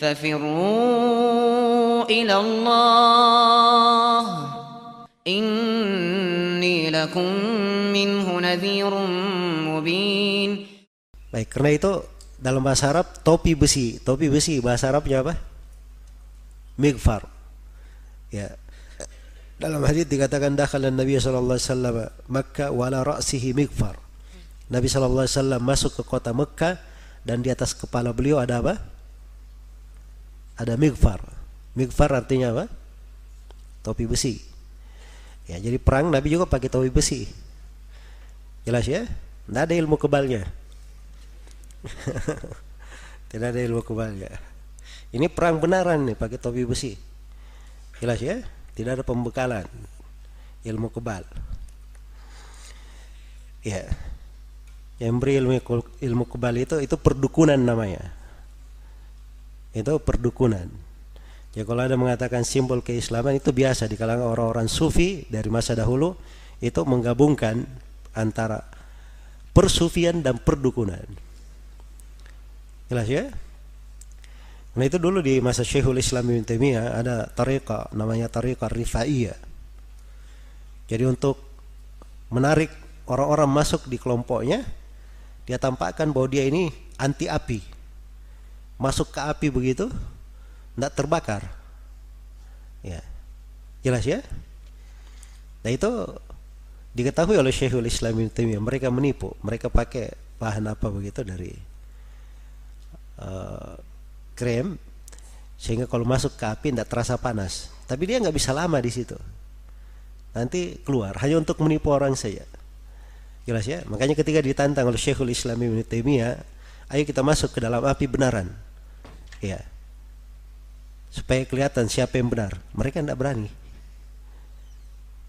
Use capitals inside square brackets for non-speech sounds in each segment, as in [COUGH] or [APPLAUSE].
ففروا إلى الله إني لكم منه نذير مبين Baik, karena itu dalam bahasa Arab topi besi, topi besi bahasa Arabnya apa? Migfar. Ya. Dalam hadis dikatakan dakhala Nabi sallallahu alaihi wasallam Makkah wa ala ra'sihi migfar. Nabi sallallahu alaihi wasallam masuk ke kota Mekah dan di atas kepala beliau ada apa? Ada migfar. Migfar artinya apa? Topi besi. Ya, jadi perang Nabi juga pakai topi besi. Jelas ya? Tidak ada ilmu kebalnya. [LAUGHS] Tidak ada ilmu kebalnya. Ini perang benaran nih pakai topi besi. Jelas ya? Tidak ada pembekalan ilmu kebal. Ya. Yang beri ilmu ilmu kebal itu itu perdukunan namanya. Itu perdukunan. Ya kalau ada mengatakan simbol keislaman itu biasa di kalangan orang-orang sufi dari masa dahulu itu menggabungkan antara persufian dan perdukunan. Jelas ya? Nah itu dulu di masa Syekhul Islam Ibn Taimiyah ada tariqah namanya tariqah rifaiyah. Jadi untuk menarik orang-orang masuk di kelompoknya, dia tampakkan bahwa dia ini anti api. Masuk ke api begitu, tidak terbakar. Ya, jelas ya? Nah itu diketahui oleh Syekhul Islam Ibn Taimiyah. Mereka menipu, mereka pakai bahan apa begitu dari uh, krem sehingga kalau masuk ke api tidak terasa panas. Tapi dia nggak bisa lama di situ. Nanti keluar hanya untuk menipu orang saja. Jelas ya? Makanya ketika ditantang oleh Syekhul Islam Ibn Taimiyah, ayo kita masuk ke dalam api benaran. Ya. Supaya kelihatan siapa yang benar. Mereka tidak berani.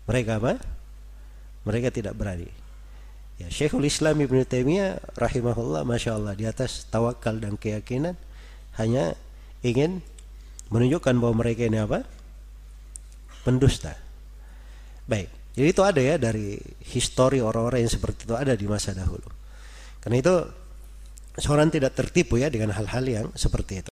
Mereka apa? Mereka tidak berani. Ya, Syekhul Islam Ibn Taimiyah rahimahullah Masya Allah di atas tawakal dan keyakinan hanya ingin menunjukkan bahwa mereka ini apa? Pendusta. Baik, jadi itu ada ya dari histori orang-orang yang seperti itu ada di masa dahulu. Karena itu seorang tidak tertipu ya dengan hal-hal yang seperti itu.